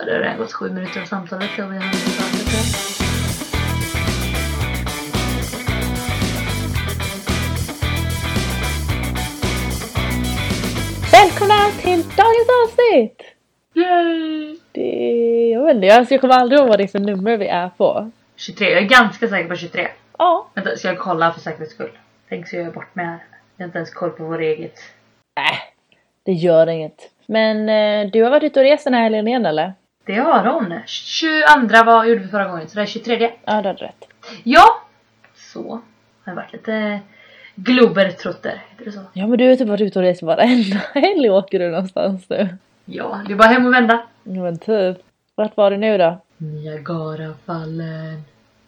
Ja, Det har redan gått sju minuter av samtalet så vi har inte pratat än. Välkomna till dagens avsnitt! Yay! Det, jag vet inte, alltså jag kommer aldrig ihåg vad det är för nummer vi är på. 23, jag är ganska säker på 23. Ja. Vänta, ska jag kolla för säkerhets skull? Tänk så jag är bort med här. Jag har inte ens koll på vår eget. Äh, det gör inget. Men eh, du har varit ute och rest den här helgen igen eller? Det har hon. 22 vad gjorde vi förra gången? Så det är 23. Ja, du hade rätt. Ja! Så. Har varit lite globertrotter, heter det så? Ja men du har typ varit ute och rest varenda helg åker du någonstans nu. Ja, det är bara hem och vända. Ja men typ. Vart var du nu då? Niagarafallen.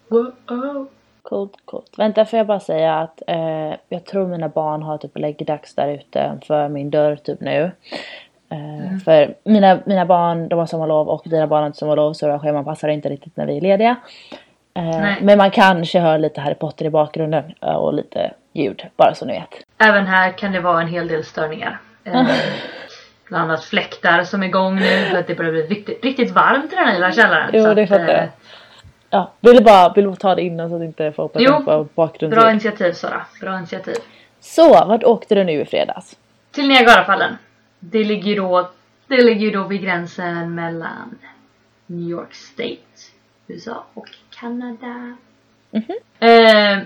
Wow. Coolt, coolt. Vänta får jag bara säga att eh, jag tror mina barn har typ läggdags där ute för min dörr typ nu. Eh, För mina, mina barn de har sommarlov och dina barn har inte sommarlov så scheman passar inte riktigt när vi är lediga. Eh, Nej. men man kanske hör lite Harry Potter i bakgrunden eh, och lite ljud bara så ni vet. Även här kan det vara en hel del störningar. Eh, bland annat fläktar som är igång nu för att det börjar bli riktigt, riktigt varmt i den här lilla källaren. Jo, det att, fattar jag. eh, Ja, vill bara, vill ta det innan så att inte folk på bakgrunden? Bra initiativ Sara, bra initiativ. Så, vart åkte du nu i fredags? Till Niagarafallen. Det ligger då, det ligger då vid gränsen mellan New York State, USA och Kanada. Mhm. Eh,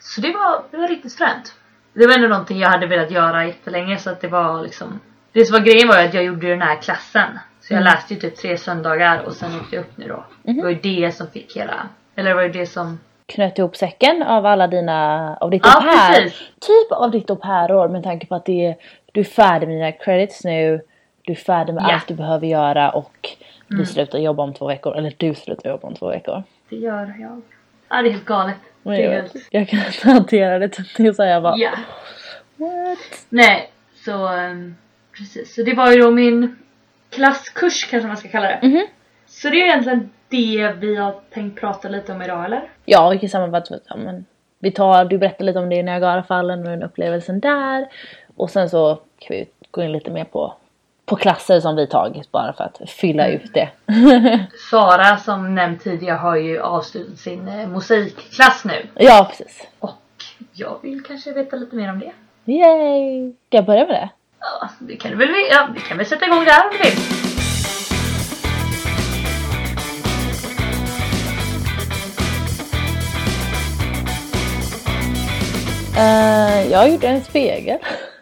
så det var, det var riktigt fränt. Det var ändå någonting jag hade velat göra jättelänge så att det var liksom Det som var grejen var att jag gjorde den här klassen. Så jag Mm. läste ju typ tre söndagar och sen åkte jag upp nu då. Mhm. Det var ju det som fick hela Eller det var ju det som Knöt ihop säcken av alla dina, av ditt Ja, au pair. Typ av ditt au pair-år med tanke på att det är, du är färdig med dina credits nu. Du är färdig med. Mm. allt du behöver göra och vi slutar jobba om två veckor. Eller du slutar jobba om två veckor. Det gör jag. Ja det är helt galet. Det är helt... jag kan inte hantera det. Det är så jag bara Ja. what? Nej, så ehm, precis. Så det var ju då min klasskurs kanske man ska kalla det. Mhm. Så det är egentligen det vi har tänkt prata lite om idag eller? Ja, vi kan sammanfatta. Ja, men vi tar, du berättar lite om det i Niagarafallen och den upplevelsen där. Och sen så kan vi gå in lite mer på, på klasser som vi tagit bara för att fylla ut det. Sara som nämnt tidigare har ju avslutat sin eh, musikklass nu. ja, precis. Och jag vill kanske veta lite mer om det. Yay! Ska jag börja med det? Ja, det kan du väl, ja, vi kan väl sätta igång där om du vill. Uh, jag gjorde en spegel.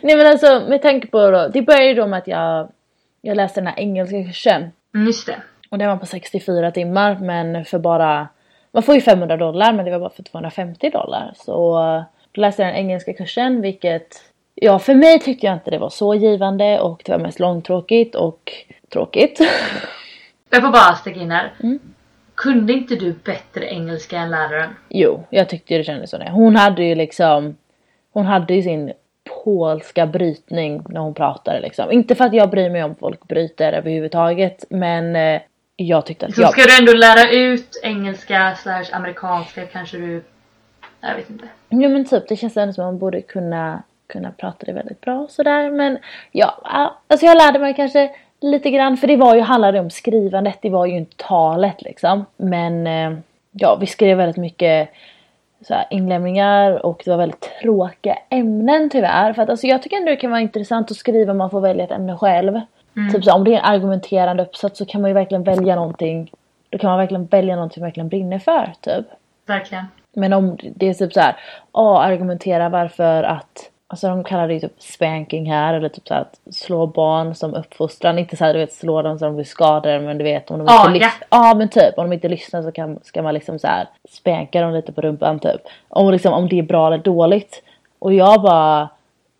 Nej men alltså med tanke på då, det började ju då med att jag, jag läste den här engelska kursen. Mm, just det. Och den var på 64 timmar men för bara, man får ju 500 dollar men det var bara för 250 dollar. Så då läste jag den engelska kursen vilket, ja för mig tyckte jag inte det var så givande och det var mest långtråkigt och tråkigt. Jag får bara sticka in här. Mm. Kunde inte du bättre engelska än läraren? Jo, jag tyckte det kändes så. Hon hade ju liksom, hon hade ju sin polska brytning när hon pratade liksom. Inte för att jag bryr mig om folk bryter överhuvudtaget men eh, jag tyckte att Så jag... ska du ändå lära ut engelska slash amerikanska kanske du... Jag vet inte. Ja men typ det känns ändå som att man borde kunna, kunna prata det väldigt bra sådär men ja, alltså jag lärde mig kanske lite grann för det var ju, handlade om skrivandet, det var ju inte talet liksom. Men eh, ja, vi skrev väldigt mycket så här, inlämningar och det var väldigt tråkiga ämnen tyvärr. För att alltså, jag tycker ändå det kan vara intressant att skriva om man får välja ett ämne själv. Typ så, om det är en argumenterande uppsats så kan man ju verkligen välja någonting. Då kan man verkligen välja någonting man verkligen brinner för typ. Verkligen. Men om det är typ så här, ja argumentera varför att Alltså de kallar det ju typ spanking här eller typ så att slå barn som uppfostran. Inte så här du vet slå dem så de blir skadade men du vet om de Ja, inte ja. lyssnar. Ja men typ om de inte lyssnar så kan, ska man liksom så här spanka dem lite på rumpan typ. Om, liksom, om det är bra eller dåligt. Och jag bara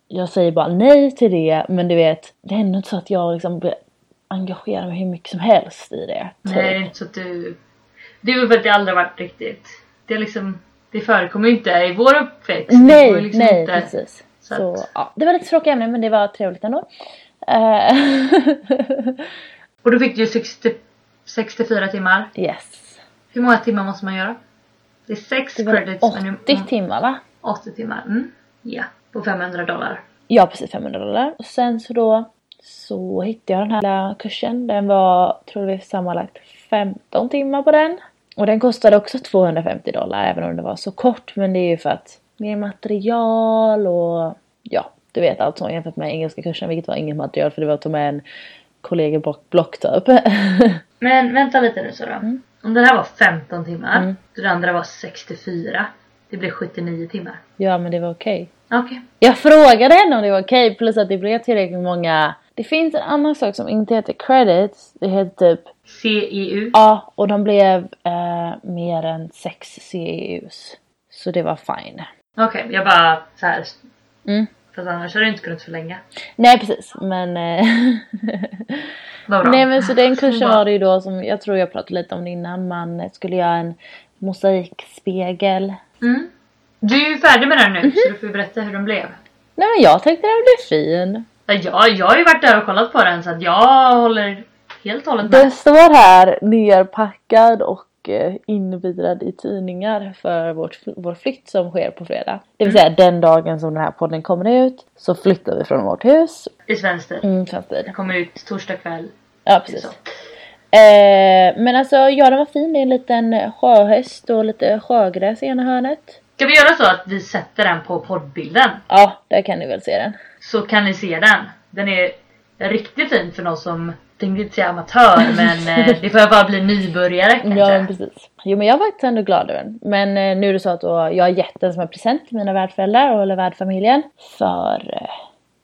Jag säger bara nej till det men du vet det är ändå inte så att jag liksom engagerar mig hur mycket som helst i det. Typ. Nej, så att du... Det är väl för att det aldrig varit riktigt... Det är liksom... Det förekommer ju inte i vår uppväxt. Nej, liksom nej inte- precis. Så att- ja, det var lite tråkiga ämnen men det var trevligt ändå. Eh, Och då fick du ju 60, 64 timmar. yes. Hur många timmar måste man göra? Det är 6 Det var credits. men du- 80 timmar va? 80 timmar. Mm. Ja. På 500 dollar. Ja precis 500 dollar. Och sen så då så hittade jag den här lilla kursen. Den var, tror vi sammanlagt 15 timmar på den. Och den kostade också 250 dollar även om det var så kort. Men det är ju för att mer material och ja, du vet allt sånt jämfört med engelska kursen vilket var inget material för det var att ta med en kollegieblock typ. Men vänta lite nu så då. Mm. Om den här var 15 timmar, Mm. och den andra var 64. Det blir 79 timmar. ja men det var okej. Okej. Jag frågade henne om det var okej plus att det blev tillräckligt många. Det finns en annan sak som inte heter credits. Det heter typ CEU. Ja, och de blev eh, mer än 6 CEUs. Så det var fine. Okej, jag bara så här. Mm. Fast annars hade du inte kunnat förlänga. Nej precis, men... Eh, nej men så den kursen var det ju då som, jag tror jag pratade lite om det innan, man skulle göra en mosaikspegel. Mm. Du är ju färdig med den nu Mhm. så du får ju berätta hur den blev. Nej men jag tänkte den blev fin. Ja, Jag, jag har ju varit där och kollat på den så att jag håller helt och hållet Den med. står här nerpackad och eh, invirad i tidningar för vårt, vår flytt som sker på fredag. Det vill säga den dagen som den här podden kommer ut så flyttar vi från vårt hus. I svensk tid. Mm, svensk tid. Den kommer ut torsdag kväll. Ja precis. Eh, men alltså ja den var fin. Det är en liten sjöhäst och lite sjögräs i ena hörnet. Ska vi göra så att vi sätter den på poddbilden? Ja, där kan ni väl se den. Så kan ni se den. Den är riktigt fin för någon som, tänkte inte säga amatör men eh, det får bara bli nybörjare kanske. Ja precis. Jo men jag var faktiskt ändå glad över den. Men eh, nu är det så att jag har gett den som en present till mina värdföräldrar eller värdfamiljen. För eh,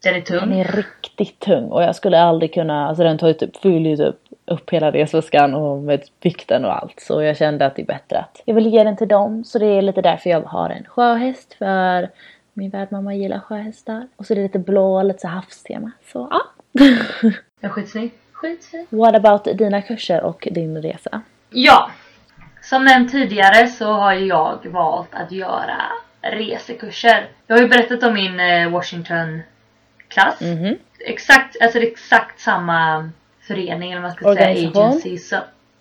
Den är tung. den är riktigt tung och jag skulle aldrig kunna, alltså den tar ju typ, fyller ju typ upp hela resväskan och med vikten och allt. Så jag kände att det är bättre att jag vill ge den till dem. Så det är lite därför jag har en sjöhäst för min värdmamma gillar sjöhästar. Och så är det lite blå, lite så havstema. Så ja. Den är skitsnygg. Skitfin. What about dina kurser och din resa? Ja. Som nämnt tidigare så har jag valt att göra resekurser. Jag har ju berättat om min eh, Washington klass. Mhm. Exakt, alltså det är exakt samma förening eller vad man ska säga, Organisation. agency, så,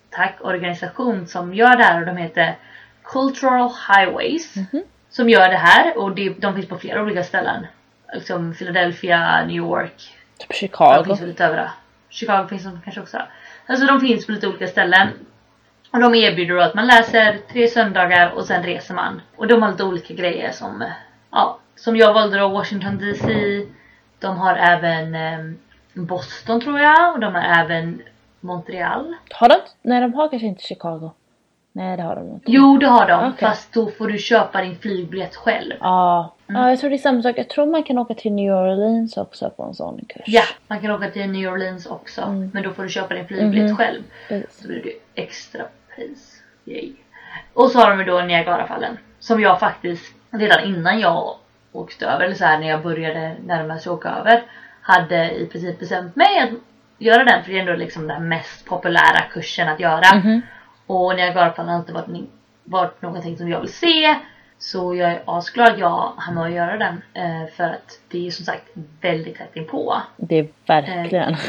tack, organisation som gör det här och de heter Cultural Highways. Mhm. Som gör det här och det, de finns på flera olika ställen. Liksom Philadelphia, New York, Typ de Chicago. finns väl lite överallt. Chicago finns de kanske också. Alltså de finns på lite olika ställen. Och de erbjuder då att man läser tre söndagar och sen reser man. Och de har lite olika grejer som, ja, som jag valde då Washington DC. De har även eh, Boston tror jag och de har även Montreal. Har de Nej de har kanske inte Chicago. Nej det har de inte. Jo det har de Okej. fast då får du köpa din flygbiljett själv. Ja. Mm. ja, jag tror det är samma sak. Jag tror man kan åka till New Orleans också på en sån kurs. Ja, man kan åka till New Orleans också Mm. men då får du köpa din flygbiljett Mhm. själv. Precis. Så blir det extra pris. Yay. Och så har de då Niagarafallen. Som jag faktiskt redan innan jag åkte över, eller så här när jag började närma sig åka över. Hade i princip bestämt mig att göra den för det är ändå liksom den mest populära kursen att göra. Mhm. Och Niagarafallen har inte varit, varit någonting som jag vill se. Så jag är asglad att jag hann med att göra den. Eh, för att det är som sagt väldigt tätt inpå. Det är verkligen. Eh.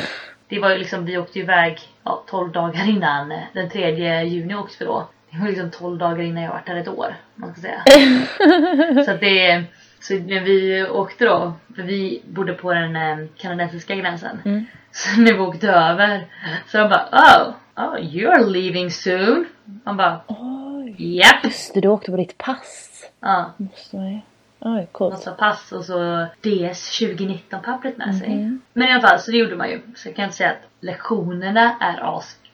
Det var ju liksom, vi åkte iväg ja, 12 dagar innan. eh, Den 3 juni åkte vi då. Det var liksom 12 dagar innan jag varit här ett år. Man ska säga. så att det så när vi åkte då, för vi bodde på den kanadensiska gränsen. Mm. Så när vi åkte över så de bara oh, oh you're leaving soon. Man bara Oj. japp. Just det, du åkte på ditt pass. Ja, Måste man ju. Oj, coolt. massa pass och så DS 2019 pappret med sig. Mhm. Men i alla fall så det gjorde man ju. Så jag kan inte säga att lektionerna är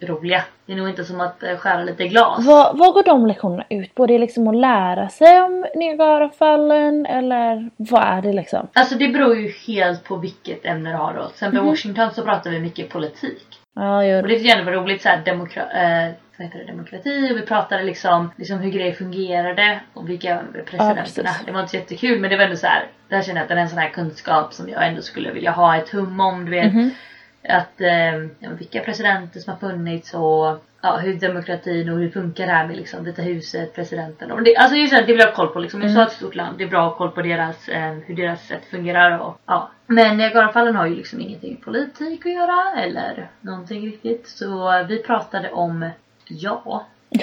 asroliga. Det är nog inte som att eh, skära lite glas. Vad, vad går de lektionerna ut på? Det är liksom att lära sig om Niagarafallen eller vad är det liksom? Alltså det beror ju helt på vilket ämne du har då. Till exempel Mhm. Washington så pratar vi mycket politik. Ja, Och gör det jag ändå var roligt såhär demokra- eh, det, demokrati och vi pratade liksom, liksom hur grejer fungerade och vilka presidenterna. precis. det var inte jättekul men det var ändå så här. Där känner jag att det är en sån här kunskap som jag ändå skulle vilja ha ett hum om. Du vet. Mhm. Att eh, vilka presidenter som har funnits och ja, hur demokratin och hur funkar det här med liksom Vita huset, presidenten. Och det, alltså just det, det vill jag ha koll på liksom. USA är ett stort land. Det är bra att ha koll på deras, eh, hur deras sätt fungerar och ja. Men Niagarafallen har ju liksom ingenting politik att göra eller någonting riktigt. Så vi pratade om, ja.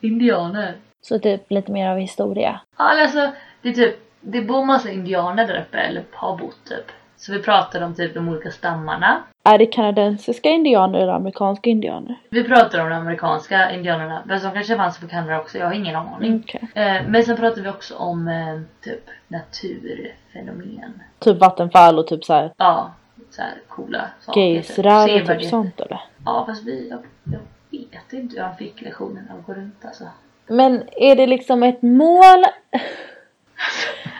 Indianer. Så typ lite mer av historia. Ja, alltså det är typ, det bor massa indianer där uppe eller har bott typ Så vi pratade om typ de olika stammarna. Är det kanadensiska indianer eller amerikanska indianer? Vi pratade om de amerikanska indianerna. Men som kanske fanns på Kanada också, jag har ingen aning. Okej. Eh, men sen pratade vi också om eh, typ naturfenomen. Typ vattenfall och typ såhär Ja, så här coola saker. geysirar och typ sånt eller? Ja fast vi, jag, jag vet inte hur han fick lektionen att gå runt alltså. Men är det liksom ett mål?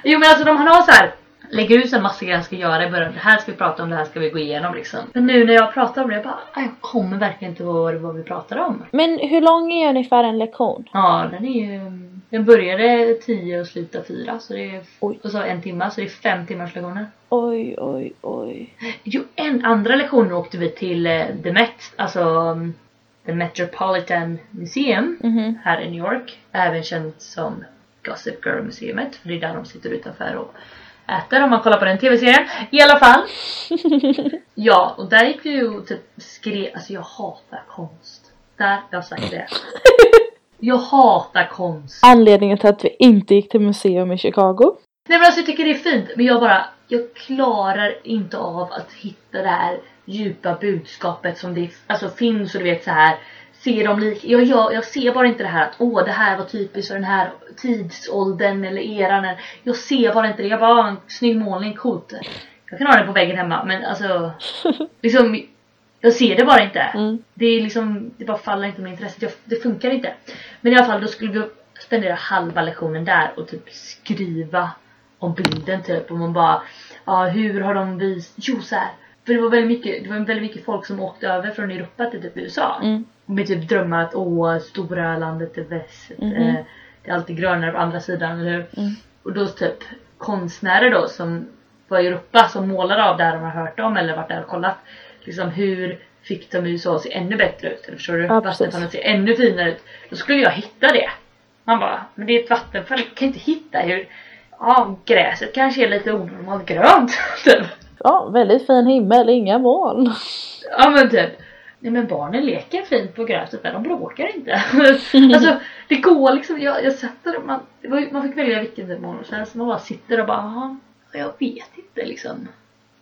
Jo men alltså de har så här lägger ut en massa grejer han ska göra i början. Det här ska vi prata om, det här ska vi gå igenom liksom. Men nu när jag pratar om det, jag bara, "Aj, jag kommer verkligen inte ihåg vad vi pratar om. Men hur lång är ungefär en lektion? Ja, den är ju... Den började 10 och slutade 4 så det är... Oj. Och så en timme så det är fem timmars lektioner. Oj, oj, oj. Jo, en andra lektion åkte vi till eh, The Met, alltså um, The Metropolitan Museum Mhm. här i New York. Även känt som Gossip Girl Museet för det är där de sitter utanför och äter om man kollar på den tv-serien. I alla fall. ja, och där gick vi ju och typ skrev, alltså jag hatar konst. Där, jag har sagt det. Jag hatar konst. Anledningen till att vi inte gick till museum i Chicago. Nej men alltså jag tycker det är fint men jag bara, jag klarar inte av att hitta det här djupa budskapet som det alltså, finns och du vet så här ser dem lika. Jag, jag, jag ser bara inte det här att åh det här var typiskt för den här tidsåldern eller eran. eller- Jag ser bara inte det. Jag bara, "Ah, en snygg målning, coolt. Jag kan ha den på väggen hemma men alltså liksom jag ser det bara inte. Mm. Det är liksom, det bara faller inte med intresset. Jag, det funkar inte. Men i alla fall då skulle vi spendera halva lektionen där och typ skriva om bilden typ. Och man bara, ja hur har de visat, jo så här. För det var väldigt mycket, det var väldigt mycket folk som åkte över från Europa till typ USA. Mm. Med typ drömmar att åh, stora landet i väst. Mhm. Eh, det är alltid grönare på andra sidan, eller hur? Mm. Och då typ konstnärer då som var i Europa som målade av det här de har hört om eller varit där och kollat. Liksom hur fick de USA att se ännu bättre ut? Eller förstår du? Ja, precis. Vattenfallen ser ännu finare ut. Då skulle jag hitta det. Man bara, men det är ett vattenfall, jag kan inte hitta hur... Ja, gräset kanske är lite onormalt grönt. typ. Ja, väldigt fin himmel, inga moln. Ja men typ. Nej men barnen leker fint på gräset där, de bråkar inte. alltså det går liksom, jag, jag sätter man, man fick välja vilken morgontjänst, man bara sitter och bara "Jaha, jag vet inte liksom.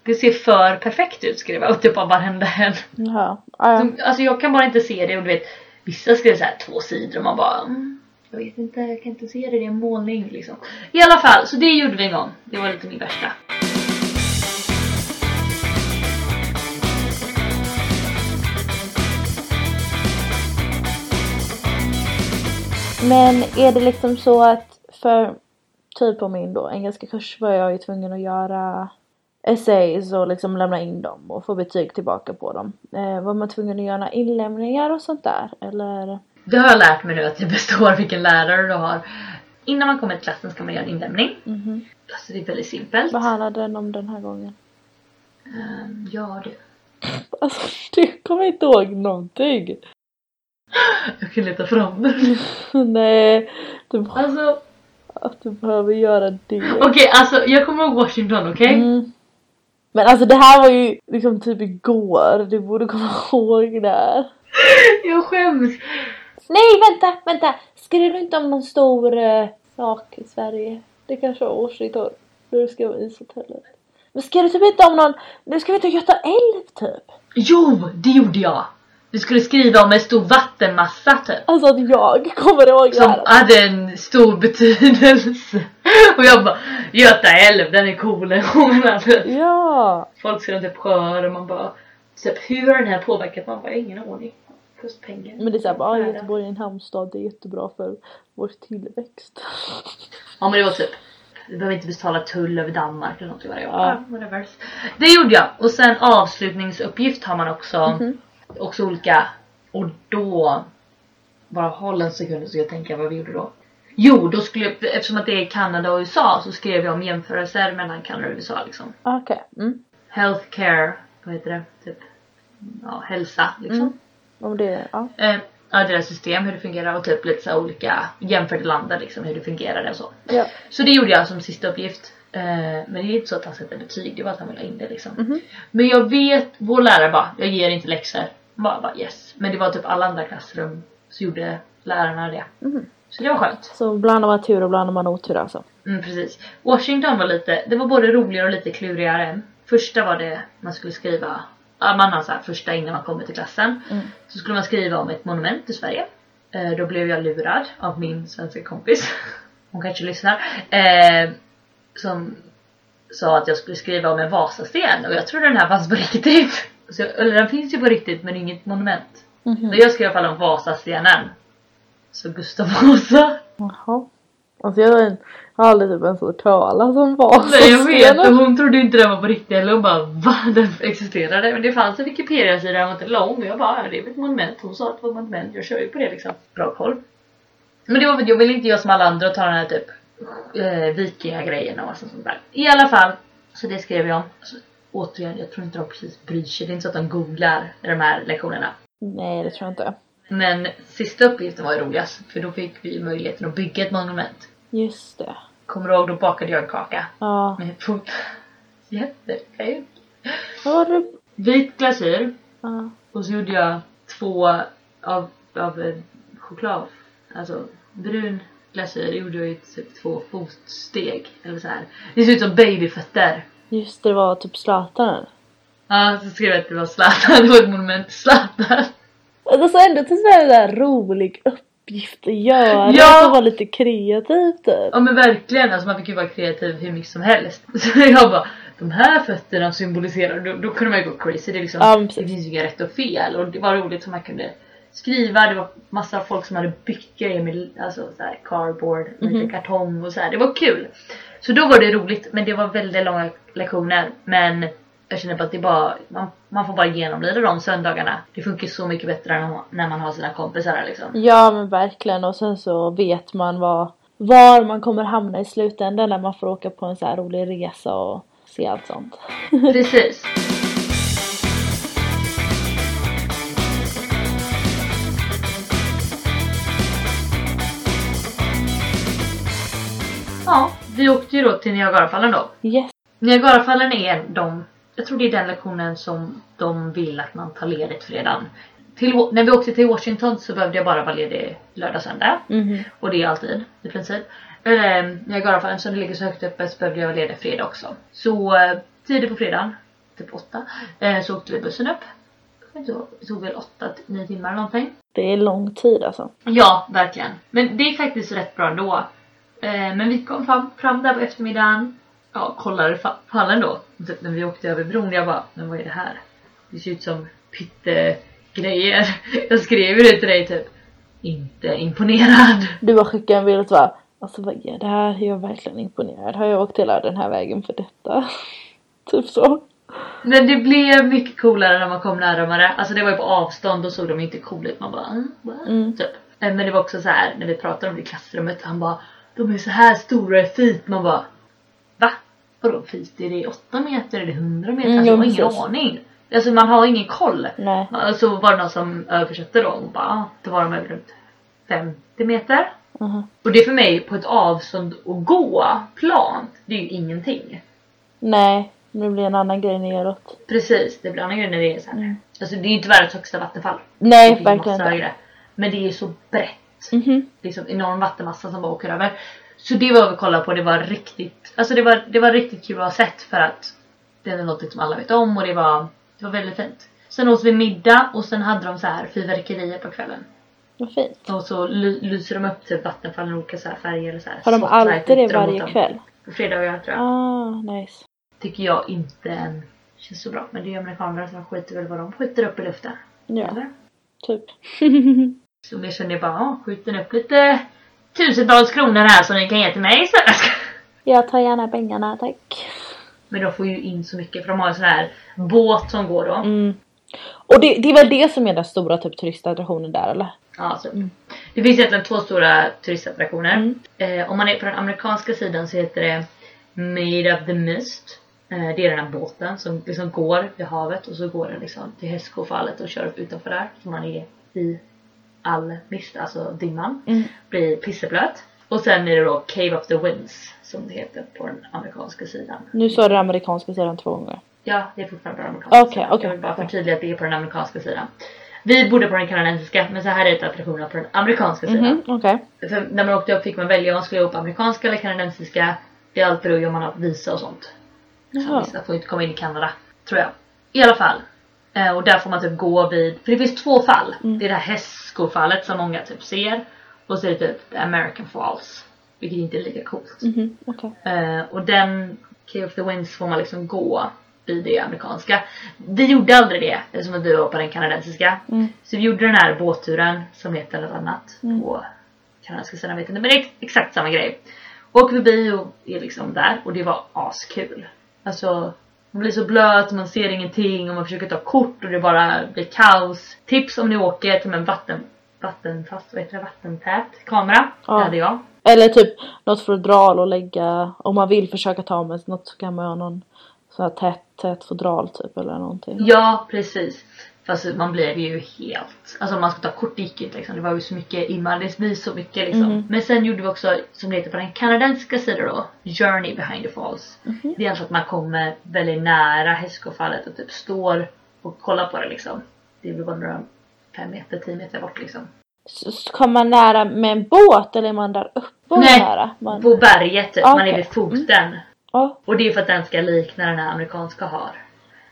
Det ser för perfekt ut skrev jag typ av varenda en. Ja. Som- Alltså jag kan bara inte se det och du vet vissa skrev så här två sidor och man bara mm, jag vet inte, jag kan inte se det, det är en målning liksom. I alla fall, så det gjorde vi en gång. Det var lite min värsta. Men är det liksom så att för typ på min då engelska kurs var jag ju tvungen att göra essays och liksom lämna in dem och få betyg tillbaka på dem. Eh, var man tvungen att göra inlämningar och sånt där eller? Det har jag lärt mig nu att det består vilken lärare du har. Innan man kommer till klassen ska man göra en inlämning. Mhm. Alltså det är väldigt simpelt. Vad handlade den om den här gången? Um, ja det. Alltså du kommer inte ihåg någonting. Jag kan leta fram den. Nej, du, Alltså att du behöver göra det. okej alltså jag kommer ihåg Washington okej? Mm. Men alltså det här var ju liksom typ igår. Du borde komma ihåg det här. Jag skäms. Nej vänta, vänta! Skrev du inte om någon stor eh, sak i Sverige? Det kanske var Washington. När du skrev om ishotellet. Men skrev du typ inte om någon, nu ska vi till Göta älv typ? Jo det gjorde jag. Du skulle skriva om en stor vattenmassa typ. Alltså att jag kommer ihåg det Som här. hade en stor betydelse. Och jag bara Göta älv den är cool. Ja! Folk skrev typ sjöar och man bara typ hur har den här påverkat? Man bara ingen aning. Plus pengar. Men det är såhär bara, ah. Göteborg är en hamnstad, det är jättebra för vår tillväxt. Ja men det var typ vi behöver inte betala tull över Danmark eller något. Jag bara, ja, Ja. whatever. Det gjorde jag. Och sen avslutningsuppgift har man också. Mhm. Också olika. Och då. Bara håll en sekund så jag tänker vad vi gjorde då. Jo, då skulle jag, eftersom att det är Kanada och USA så skrev jag om jämförelser mellan Kanada och USA liksom. Okej. Mm. Healthcare, vad heter det? Typ ja, hälsa liksom. Mm. Om det, ja. Eh, ja, deras system, hur det fungerar och typ lite så olika jämförda länder liksom hur det fungerar och så. ja. Så det gjorde jag som sista uppgift. Eh, men det är inte så att han sätter betyg, det var att han ville ha in det liksom. Mhm. Men jag vet, vår lärare bara, jag ger inte läxor. Bara, bara yes. Men det var typ alla andra klassrum så gjorde lärarna det. Mhm. Så det var skönt. Så ibland har man tur och ibland har man otur alltså. Mm, precis. Washington var lite, det var både roligare och lite klurigare. Första var det man skulle skriva, man har så här första innan man kommer till klassen. Mm. Så skulle man skriva om ett monument i Sverige. Eh, då blev jag lurad av min svenska kompis. Hon kanske lyssnar. Eh, som sa att jag skulle skriva om en Vasasten och jag trodde den här fanns på riktigt. Så, eller den finns ju på riktigt men inget monument. Mhm. Men jag skrev i alla fall om Vasastenen. Så Gustav Vasa. Jaha. Alltså jag har jag har aldrig typ ens hört talas om Nej jag vet och Vasastenen. hon trodde inte den var på riktigt eller hon bara va? Den existerade? Men det fanns en Wikipedia-sida, den var inte lång jag bara ja, det är väl ett monument. Hon sa att det var ett monument, jag kör ju på det liksom. Bra koll. Men det var för att jag ville inte göra som alla andra och ta den här typ eh, vikingagrejen och sånt där. I alla fall, så det skrev jag om. Återigen, jag tror inte de precis bryr sig. Det är inte så att de googlar i de här lektionerna. Nej det tror jag inte. Men sista uppgiften var ju roligast för då fick vi möjligheten att bygga ett monument. Just det. Kommer du ihåg? Då bakade jag en kaka Ja. med fot. Jättekul. Vad var det? Vit glasyr Ja. och så gjorde jag två av, av eh, choklad. Alltså brun glasyr gjorde jag ju typ två fotsteg eller så här. Det ser ut som babyfötter. Just det, var typ Zlatan? Ja, så skrev jag att det var Zlatan. Det var ett monument till Zlatan. Alltså ändå till en där rolig uppgift att göra. Ja! Som var lite kreativt typ. Ja men verkligen, alltså man fick ju vara kreativ hur mycket som helst. Så jag bara, de här fötterna symboliserar, då, då kunde man ju gå crazy. Det, är liksom, Ja, det finns ju inga rätt och fel och det var roligt som man kunde skriva. Det var massa folk som hade byggt grejer med alltså, så här, cardboard, Mhm. lite kartong och så här. Det var kul. Så då var det roligt men det var väldigt långa lektioner. Men jag känner att det bara, man, man får bara genomlida de söndagarna. Det funkar så mycket bättre än när man har sina kompisar liksom. Ja men verkligen och sen så vet man vad, var man kommer hamna i slutändan när man får åka på en så rolig resa och se allt sånt. Precis. Ja, vi åkte ju då till Niagarafallen då. Yes. Niagarafallen är de, jag tror det är den lektionen som de vill att man tar ledigt fredagen. Till, när vi åkte till Washington så behövde jag bara vara ledig lördag söndag. Mhm. Och det är alltid i princip. Eller Niagarafallen som det ligger så högt uppe så behövde jag vara ledig fredag också. Så eh, tidigt på fredagen, typ åtta, eh, så åkte vi bussen upp. Det tog väl åtta, nio timmar eller någonting. Det är lång tid alltså. Ja, verkligen. Men det är faktiskt rätt bra ändå. Eh, men vi kom fram, fram där på eftermiddagen. Ja, kollade fa- fallen då. Typ när vi åkte över bron, jag bara, men vad är det här? Det ser ut som pyttegrejer. Jag skrev ju det till dig typ. Inte imponerad. Du har skickat en bild och bara Alltså vad är det här? Jag är verkligen imponerad. Har jag åkt hela den här vägen för detta? typ så. Men det blev mycket coolare när man kom närmare. Alltså det var ju på avstånd och såg de inte cool ut. Man bara mm? Mm. typ. Eh, Men det var också så här när vi pratade om det i klassrummet. Han bara de är så här stora i feet. Man bara va? Vadå feet? Är det 8 meter? Det 100 meter? Mm, alltså, jag har ingen aning. Alltså man har ingen koll. Nej. Så var det någon som översatte då och bara ah, då var de över runt 50 meter. Mhm. Och det är för mig på ett avstånd att gå plant. Det är ju ingenting. Nej. Det blir en annan grej neråt. Precis, det blir annan grej när det är så här. Mm. Alltså det är ju inte världens högsta vattenfall. Nej, verkligen inte. Men det är så brett. Mhm. Liksom enorm vattenmassa som bara åker över. Så det var vi kollade på, det var riktigt, alltså det var, det var riktigt kul att ha sett för att det är något som alla vet om och det var, det var väldigt fint. Sen åt vi middag och sen hade de så här fyrverkerier på kvällen. Vad fint. Och så ly- lyser de upp typ vattenfallen i olika så här färger och så här. Har de alltid det varje dem. kväll? På fredagar tror jag. Ah, nice. Tycker jag inte känns så bra. Men det är amerikaner som skiter väl vad de skjuter upp i luften. Ja, Eller? typ. Så jag känner bara, ja, skjuter upp lite tusentals kronor här som ni kan ge till mig så Jag tar gärna pengarna, tack. Men de får ju in så mycket för de har en sån här båt som går då. Mm. Och det, det är väl det som är den stora typ turistattraktionen där eller? Ja, så. Mm. Det finns egentligen två stora turistattraktioner. Mm. Eh, om man är på den amerikanska sidan så heter det Made of the Mist. Eh, det är den här båten som liksom går vid havet och så går den liksom till Hästskofallet och kör upp utanför där. Så man är i all mist, alltså dimman. Mm. Blir pisseblöt. Och sen är det då Cave of the Winds som det heter på den amerikanska sidan. Nu sa du den amerikanska sidan två gånger. Ja, det är fortfarande på den amerikanska Okej, sidan. okej. Jag vill bara förtydliga att det är på den amerikanska sidan. Vi bodde på den kanadensiska men så här är det attraktionerna på den amerikanska sidan. Mhm, okej. För när man åkte upp fick man välja om man skulle åka amerikanska eller kanadensiska. Det är allt beror ju om man har visa och sånt. Så vissa får inte komma in i Kanada. Tror jag. I alla fall. Eh, och där får man typ gå vid, för det finns två fall. Mm. Det är det här hästskofallet som många typ ser. Och så är det typ American Falls. Vilket inte är lika coolt. Mhm, okej. Eh, och den Cave of the Winds får man liksom gå vid det amerikanska. Vi gjorde aldrig det eftersom att vi var på den kanadensiska. Mm. Så vi gjorde den här båtturen som heter något annat Mm. på kanadensiska sidan vet inte men det är ex- exakt samma grej. Åker förbi och är liksom där och det var askul. Alltså man blir så blöt, man ser ingenting och man försöker ta kort och det bara blir kaos. Tips om ni åker till en vatten, vattenfast, vad heter det, vattentät kamera. Ja. Det hade jag. Eller typ något fodral och lägga, om man vill försöka ta med något så kan man ha någon sån här tät, tät fodral typ eller någonting. Ja precis. Fast man blir ju helt, alltså om man ska ta kort det gick inte liksom. Det var ju så mycket immar, det blir så mycket liksom. Mhm. Men sen gjorde vi också, som det heter på den kanadensiska sidan då, Journey behind the falls. Mhm. Det är alltså att man kommer väldigt nära hästskofallet och typ står och kollar på det liksom. Det blir bara några fem meter, tio meter bort liksom. Så, kommer man nära med en båt eller är man där uppe och Nej, nära? Man, På berget typ, man Okej. är vid foten. ja, Och det är för att den ska likna den här amerikanska har.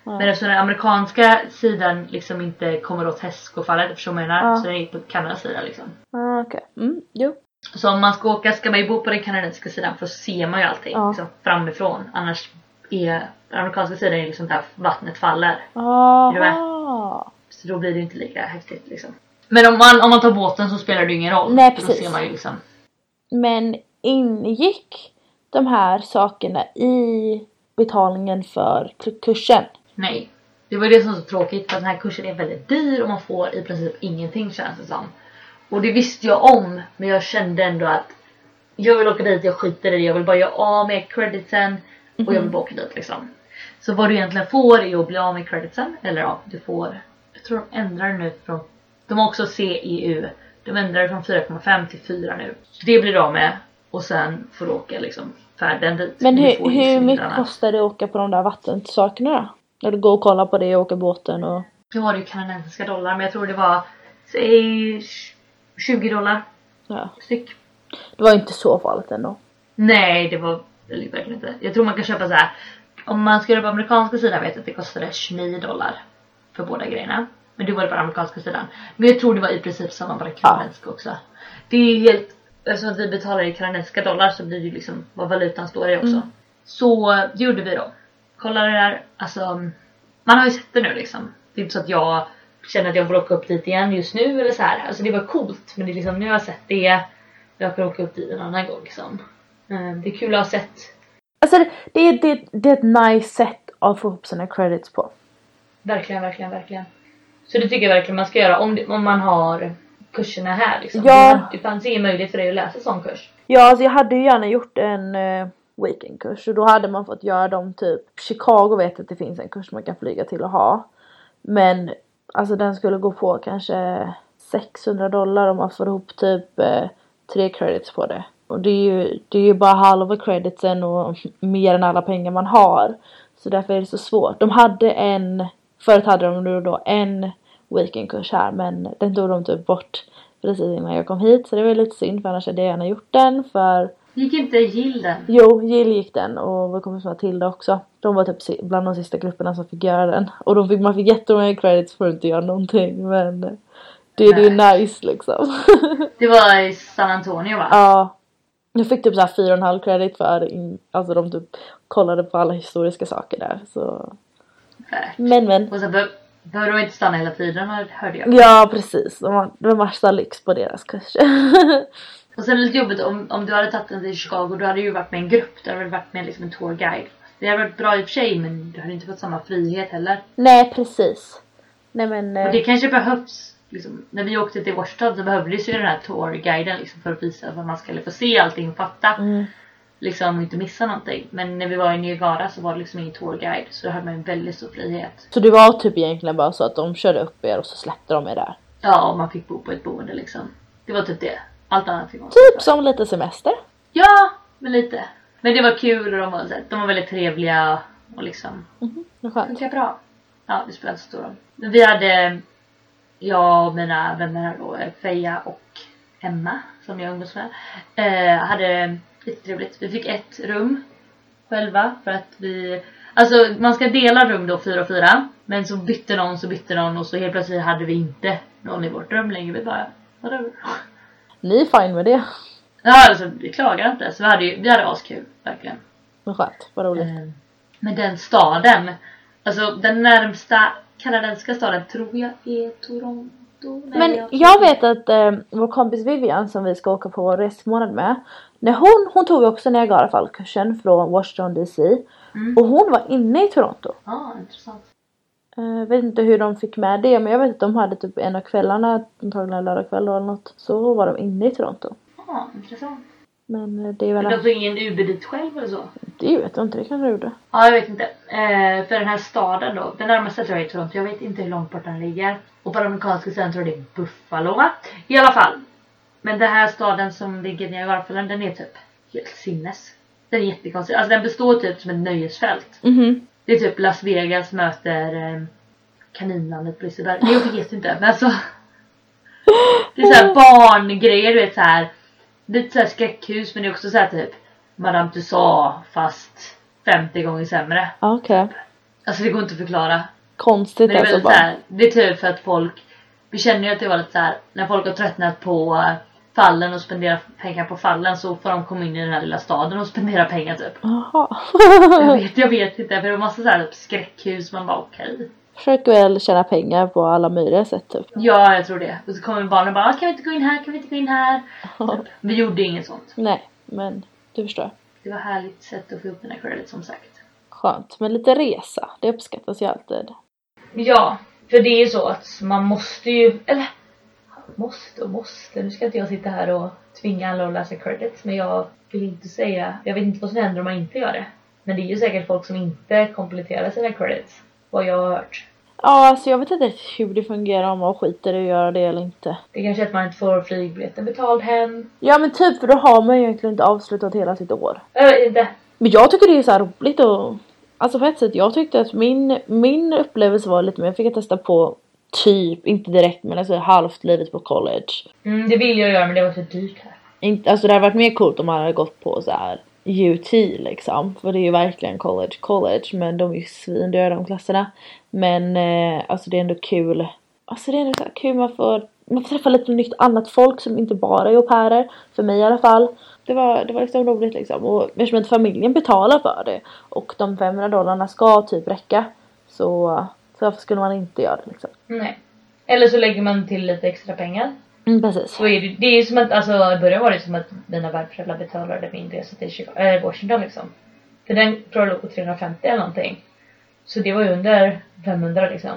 Ja. Men eftersom den amerikanska sidan liksom inte kommer åt hästskofallet, förstår du vad jag menar? Ja. Så den är på Kanadas sida liksom. Ah, okej. Mm, jo. Så om man ska åka ska man ju bo på den kanadensiska sidan för då ser man ju allting Ja. liksom, framifrån. Annars är den amerikanska sidan är liksom där vattnet faller. Aha. Så då blir det inte lika häftigt liksom. Men om man, om man tar båten så spelar det ju ingen roll. Nej, För Då precis. ser man ju liksom. Men ingick de här sakerna i betalningen för kursen? Nej. Det var det som var så tråkigt för den här kursen är väldigt dyr och man får i princip ingenting känns det som. Och det visste jag om men jag kände ändå att jag vill åka dit, jag skiter i det, jag vill bara göra av med creditsen och jag vill bara åka dit liksom. Så vad du egentligen får är att bli av med creditsen, eller ja, du får, jag tror de ändrar nu från, de har också CEU, de ändrar det från 4,5 till 4 nu. Så det blir du av med och sen får du åka liksom färden dit. Men hur, hur mycket kostar det att åka på de där vattensakerna då? När du går och kollar på det och åker båten och... Nu var det ju kanadensiska dollar men jag tror det var säg 20 dollar Ja. styck. Det var inte så farligt ändå. Nej det var verkligen inte. Jag tror man kan köpa så här. Om man ska göra på amerikanska sidan vet jag att det kostade 29 dollar för båda grejerna. Men det var det på amerikanska sidan. Men jag tror det var i princip samma på den kanadensiska också. Det är helt, eftersom att vi betalar i kanadensiska dollar så blir det ju liksom vad valutan står i också. Mm. Så det gjorde vi då. Kollade där, alltså man har ju sett det nu liksom. Det är inte så att jag känner att jag får åka upp dit igen just nu eller så här. Alltså det var coolt men det är liksom nu har jag sett det. Jag kan åka upp dit en annan gång liksom. Eh, Det är kul att ha sett. Alltså det, det, det, det är ett nice sätt att få ihop sina credits på. Verkligen, verkligen, verkligen. Så det tycker jag verkligen man ska göra om, det, om man har kurserna här liksom. Ja. Det, det fanns ingen möjlighet för dig att läsa sån kurs. Ja, alltså jag hade ju gärna gjort en eh, weekendkurs och då hade man fått göra dem typ Chicago vet att det finns en kurs man kan flyga till och ha. Men alltså den skulle gå på kanske 600 dollar om man får ihop typ eh, tre credits på det. Och det är ju, det är ju bara halva creditsen och mer än alla pengar man har. Så därför är det så svårt. De hade en, förut hade de nu då en weekendkurs här men den tog de typ bort precis innan jag kom hit så det var lite synd för annars hade jag gärna gjort den för Gick inte Gilden? Jo, Jill gick den och vår kompis Matilda också. De var typ bland de sista grupperna som fick göra den. Och de fick, man fick jättemånga credits för att inte göra någonting men det, är nice liksom. Det var i San Antonio va? ja. Jag fick typ såhär fyra och en halv credit för in, alltså de typ kollade på alla historiska saker där så. Värt. Men men. Och så be- behöver de inte stanna hela tiden hörde jag. Ja precis, de har, det var massa lyx på deras kurser. Och sen är det lite jobbigt om, om du hade tagit den till Chicago, då hade du ju varit med en grupp. Du hade väl varit med liksom en tourguide. Det hade varit bra i och för sig men du hade inte fått samma frihet heller. Nej precis. Nej men. Och eh, det kanske behövs. Liksom, när vi åkte till Washington så behövdes ju den här tourguiden liksom, för att visa att man skulle få se allting och fatta. Mm. Liksom inte missa någonting. Men när vi var i Niagara så var det liksom ingen tourguide. Så då hade man en väldigt stor frihet. Så det var typ egentligen bara så att de körde upp er och så släppte de er där. Ja, och man fick bo på ett boende liksom. Det var typ det. Allt annat fick man Typ som lite semester. Ja, men lite. Men det var kul och de var, de var väldigt trevliga och liksom det är Det skönt. funkar bra. Ja, det spelar inte så stor roll. Men vi hade, jag och mina vänner då, eh, Feja och Emma, som jag umgås med, eh, hade jättetrevligt. Vi fick ett rum själva för att vi Alltså man ska dela rum då fyra och fyra. Men så bytte någon så bytte någon och så helt plötsligt hade vi inte någon i vårt rum längre. Vi bara whatever. Ni är fine med det. Ja alltså vi klagar inte. Så vi hade ju, vi hade askul verkligen. Men skönt, vad roligt. Eh, Men den staden. Alltså den närmsta kanadensiska staden tror jag är Toronto. Nej, Men jag- jag vet att eh, vår kompis Vivian som vi ska åka på resmånad med. När hon, hon tog också Niagarafallkursen från Washington DC. Mm. Och hon var inne i Toronto. Ja, intressant. Jag vet inte hur de fick med det men jag vet att de hade typ en av kvällarna, antagligen lördag kväll eller något. Så var de inne i Toronto. Ja, intressant. Men eh, det är Men väl... de tog ingen Uber dit själv eller så? Det vet jag inte, det kanske de gjorde. Ja, jag vet inte. Eh, för den här staden då. Den närmaste tror jag är Toronto. Jag vet inte hur långt bort den ligger. Och på den amerikanska sidan tror jag det är Buffalo. I alla fall. Men den här staden som ligger i Niagarafallen den är typ helt sinnes. Den är jättekonstig. Alltså den består typ som ett nöjesfält. Mhm. Det är typ Las Vegas möter eh, kaninlandet på Liseberg. Nej jag vet inte men alltså. Det är såhär barngrejer du vet såhär. Lite såhär skräckhus men det är också såhär typ Madame Tussauds fast 50 gånger sämre. Okej. Alltså det går inte att förklara. Konstigt Men det är alltså bara. det är typ för att folk Vi känner ju att det var lite såhär när folk har tröttnat på fallen och spenderar pengar på fallen så får de komma in i den här lilla staden och spendera pengar typ. Jaha. Jag vet, jag vet inte för det är massa såhär typ skräckhus man bara okej. Försöker väl tjäna pengar på alla möjliga sätt typ. Ja jag tror det. Och så kommer barnen bara "Ah, kan vi inte gå in här, kan vi inte gå in här? Typ. Vi gjorde inget sånt. Nej, men du förstår. Det var härligt sätt att få ihop den här credit som sagt. Skönt. Men lite resa, det uppskattas ju alltid. Ja, för det är ju så att man måste ju, eller måste och måste, nu ska inte jag sitta här och tvinga alla att läsa credits men jag vill inte säga, jag vet inte vad som händer om man inte gör det. Men det är ju säkert folk som inte kompletterar sina credits, vad jag har hört. Ja, alltså jag vet inte hur det fungerar om man skiter i att göra det eller inte. Det kanske är att man inte får flygbiljetten betald hem. Ja men typ för då har man ju egentligen inte avslutat hela sitt år. Jag vet inte. Men jag tycker det är så roligt och Alltså på ett sätt, jag tyckte att min, min upplevelse var lite mer, jag fick testa på typ, inte direkt men alltså halvt livet på college. Mm, det vill jag göra men det var för dyrt här. Inte, alltså det hade varit mer coolt om man hade gått på så här UT liksom. För det är ju verkligen college, college. Men de är ju svindyra de klasserna. Men eh, alltså det är ändå kul. Alltså det är ändå så kul, man får, man får träffa lite nytt annat folk som inte bara är au pairer. För mig i alla fall. Det var, det var liksom roligt liksom. Och eftersom att familjen betalar för det. Och de 500 dollarna ska typ räcka. Så, så varför skulle man inte göra det liksom? Nej. Eller så lägger man till lite extra pengar. Mm, precis. Så är det, det är som att, alltså i början var det som att mina värdföräldrar betalade min resa till Chicago, äh, Washington liksom. För den tror jag låg på 350 eller någonting. Så det var ju under 500 liksom.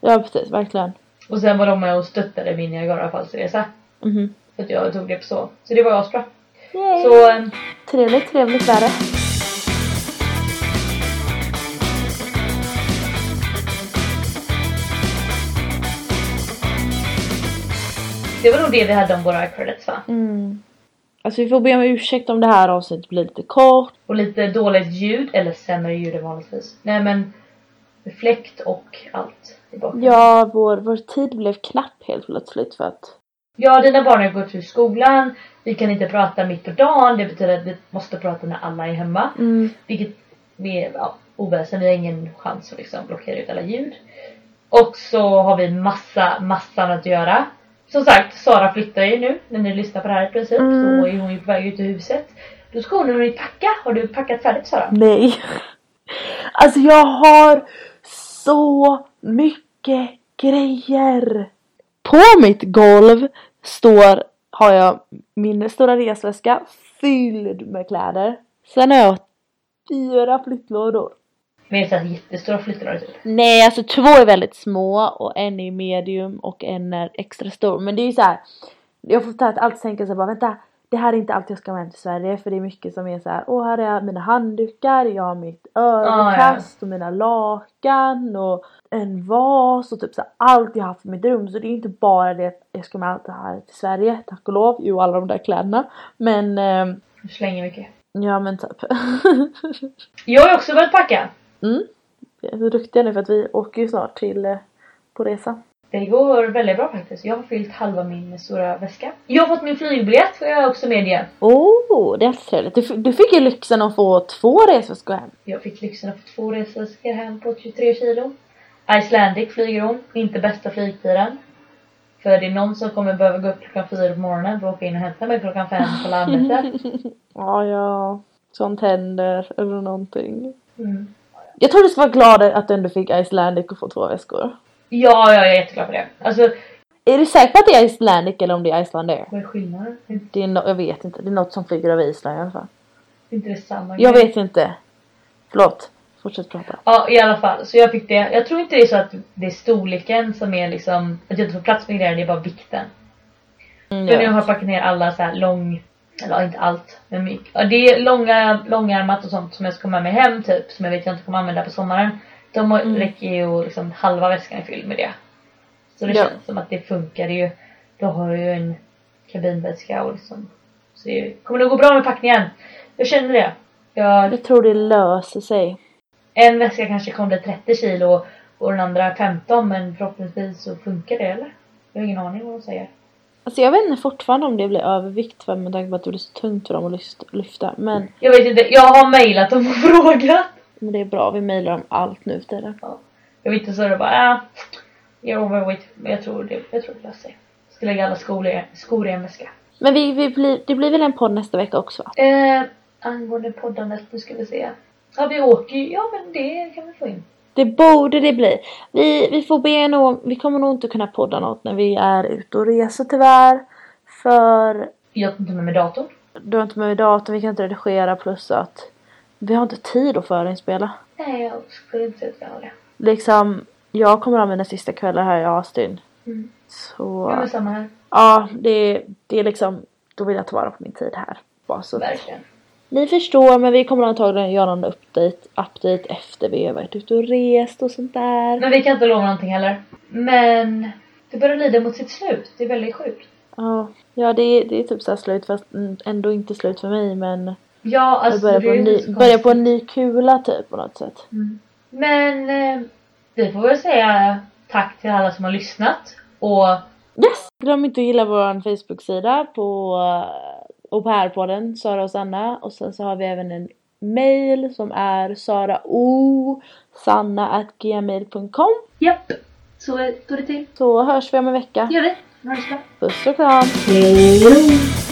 Ja precis, verkligen. Och sen var de med och stöttade min Niagarafallsresa. Mhm. För att jag tog det på så. Så det var asbra. Yay. Så eh, Trevligt, trevligt var det. var nog det vi hade om våra credits va? Mm. Alltså vi får be om ursäkt om det här avsnittet blir lite kort. Och lite dåligt ljud, eller sämre ljud än vanligtvis. Nej men fläkt och allt i bakgrunden. Ja, vår, vår tid blev knapp helt plötsligt för att... Ja, dina barn har gått ur skolan. Vi kan inte prata mitt på dagen. Det betyder att vi måste prata när alla är hemma. Mm. Vilket vi är ja, oväsen. Vi har ingen chans att liksom blockera ut alla ljud. Och så har vi massa, massa att göra. Som sagt, Sara flyttar ju nu när ni lyssnar på det här i princip. Mm. Så är hon ju på väg ut ur huset. Då ska hon hunnit packa. Har du packat färdigt Sara? Nej. Alltså jag har så mycket grejer. På mitt golv står, har jag min stora resväska fylld med kläder. Sen har jag fyra flyttlådor. Med så här jättestora flyttlådor typ. Nej, alltså två är väldigt små och en är medium och en är extra stor. Men det är ju så här. Jag får alltid tänka så här, bara vänta. Det här är inte allt jag ska med hem till Sverige för det är mycket som är så här. Åh här är mina handdukar, jag har mitt överkast och mina lakan och en vas och typ så här, allt jag har haft i mitt rum. Så det är inte bara det att jag ska med allt det här till Sverige, tack och lov. Jo alla de där kläderna. Men eh, Du slänger mycket. ja men typ. Jag har också börjat packa. Mm. Så duktiga nu för att vi åker ju snart till eh, på resa. Det går väldigt bra faktiskt. Jag har fyllt halva min stora väska. Jag har fått min flygbiljett för jag är också med igen. Oh, det är alltid trevligt. Du, du fick ju lyxen att få två resväskor hem. Jag fick lyxen att få två resväskor hem på 23 kilo. Icelandic flyger hon, inte bästa flygtiden. För det är någon som kommer behöva gå upp klockan fyra på morgonen för att åka in och hämta mig klockan fem på Landvetter. Ja, ja. Sånt händer eller någonting. Mm. Jag tror du ska vara glad att du ändå fick Icelandic och få två väskor. Ja, jag är jätteglad för det. Alltså, Är du säker på att det är Icelandic eller om det är Icelandair? vad är skillnaden? Det är no- jag vet inte, det är något som flyger över Island i alla fall. är inte det samma Jag grej? vet inte. Förlåt. Fortsätt prata. Ja, i alla fall. Så jag fick det. Jag tror inte det är så att det är storleken som är liksom, att jag inte får plats med grejer, det är bara vikten. Mm, För jag nu har jag packat ner alla så här lång, eller inte allt, men mycket. Det är långa, långärmat och sånt som jag ska komma med hem typ, som jag vet jag inte kommer använda på sommaren. De Mm. räcker ju liksom halva väskan är fylld med det. Så det Ja. känns som att det funkar ju. Då har jag ju en kabinväska och liksom, så det kommer nog gå bra med packningen. Jag känner det. Jag, Jag tror det löser sig. en väska kanske kommer bli 30 kilo och den andra 15 men förhoppningsvis så funkar det eller? Jag har ingen aning vad de säger. Alltså jag vet inte fortfarande om det blir övervikt för med tanke på att det blir så tungt för dem att lyft- lyfta. Men, Jag vet inte, jag har mejlat dem och frågat. men det är bra, vi mejlar om allt nu för tiden. Jag vet inte så är det bara, äh, jag overweight. Men jag tror det, jag tror det löser sig. Ska lägga alla skor i, skor i en väska. Men vi, vi blir, det blir väl en podd nästa vecka också va? Eh, angående poddandet, nu ska vi se. Ja vi åker ju, ja men det kan vi få in. Det borde det bli. Vi, vi får be nog, vi kommer nog inte kunna podda något när vi är ute och reser tyvärr. För Jag tar inte med mig datorn. du har inte med datorn, vi kan inte redigera plus att vi har inte tid att förinspela. Nej jag skulle inte har det. Liksom, jag kommer ha mina sista kvällar här i Austin. Mm. Så Ja samma här. ja, det, det är liksom, då vill jag ta vara på min tid här. Bara så Verkligen. Ni förstår, men vi kommer antagligen göra en update, update efter vi har varit ute och rest och sånt där. Men vi kan inte lova någonting heller. Men det börjar lida mot sitt slut. Det är väldigt sjukt. Ja, ja det, är, det är typ så slut fast ändå inte slut för mig men Ja jag alltså börjar det på, en ny, börjar på en ny kula typ på något sätt. Mm. Men eh, vi får väl säga tack till alla som har lyssnat. Och Yes! Glöm inte att gilla vår Facebook-sida på uh, Au pair-podden, Sara och Sanna. Och sen så har vi även en mail som är sarao sanna.gmail.com japp, så står det till. Så hörs vi om en vecka. Gör det. Ha det så bra. Puss och kram! Hej.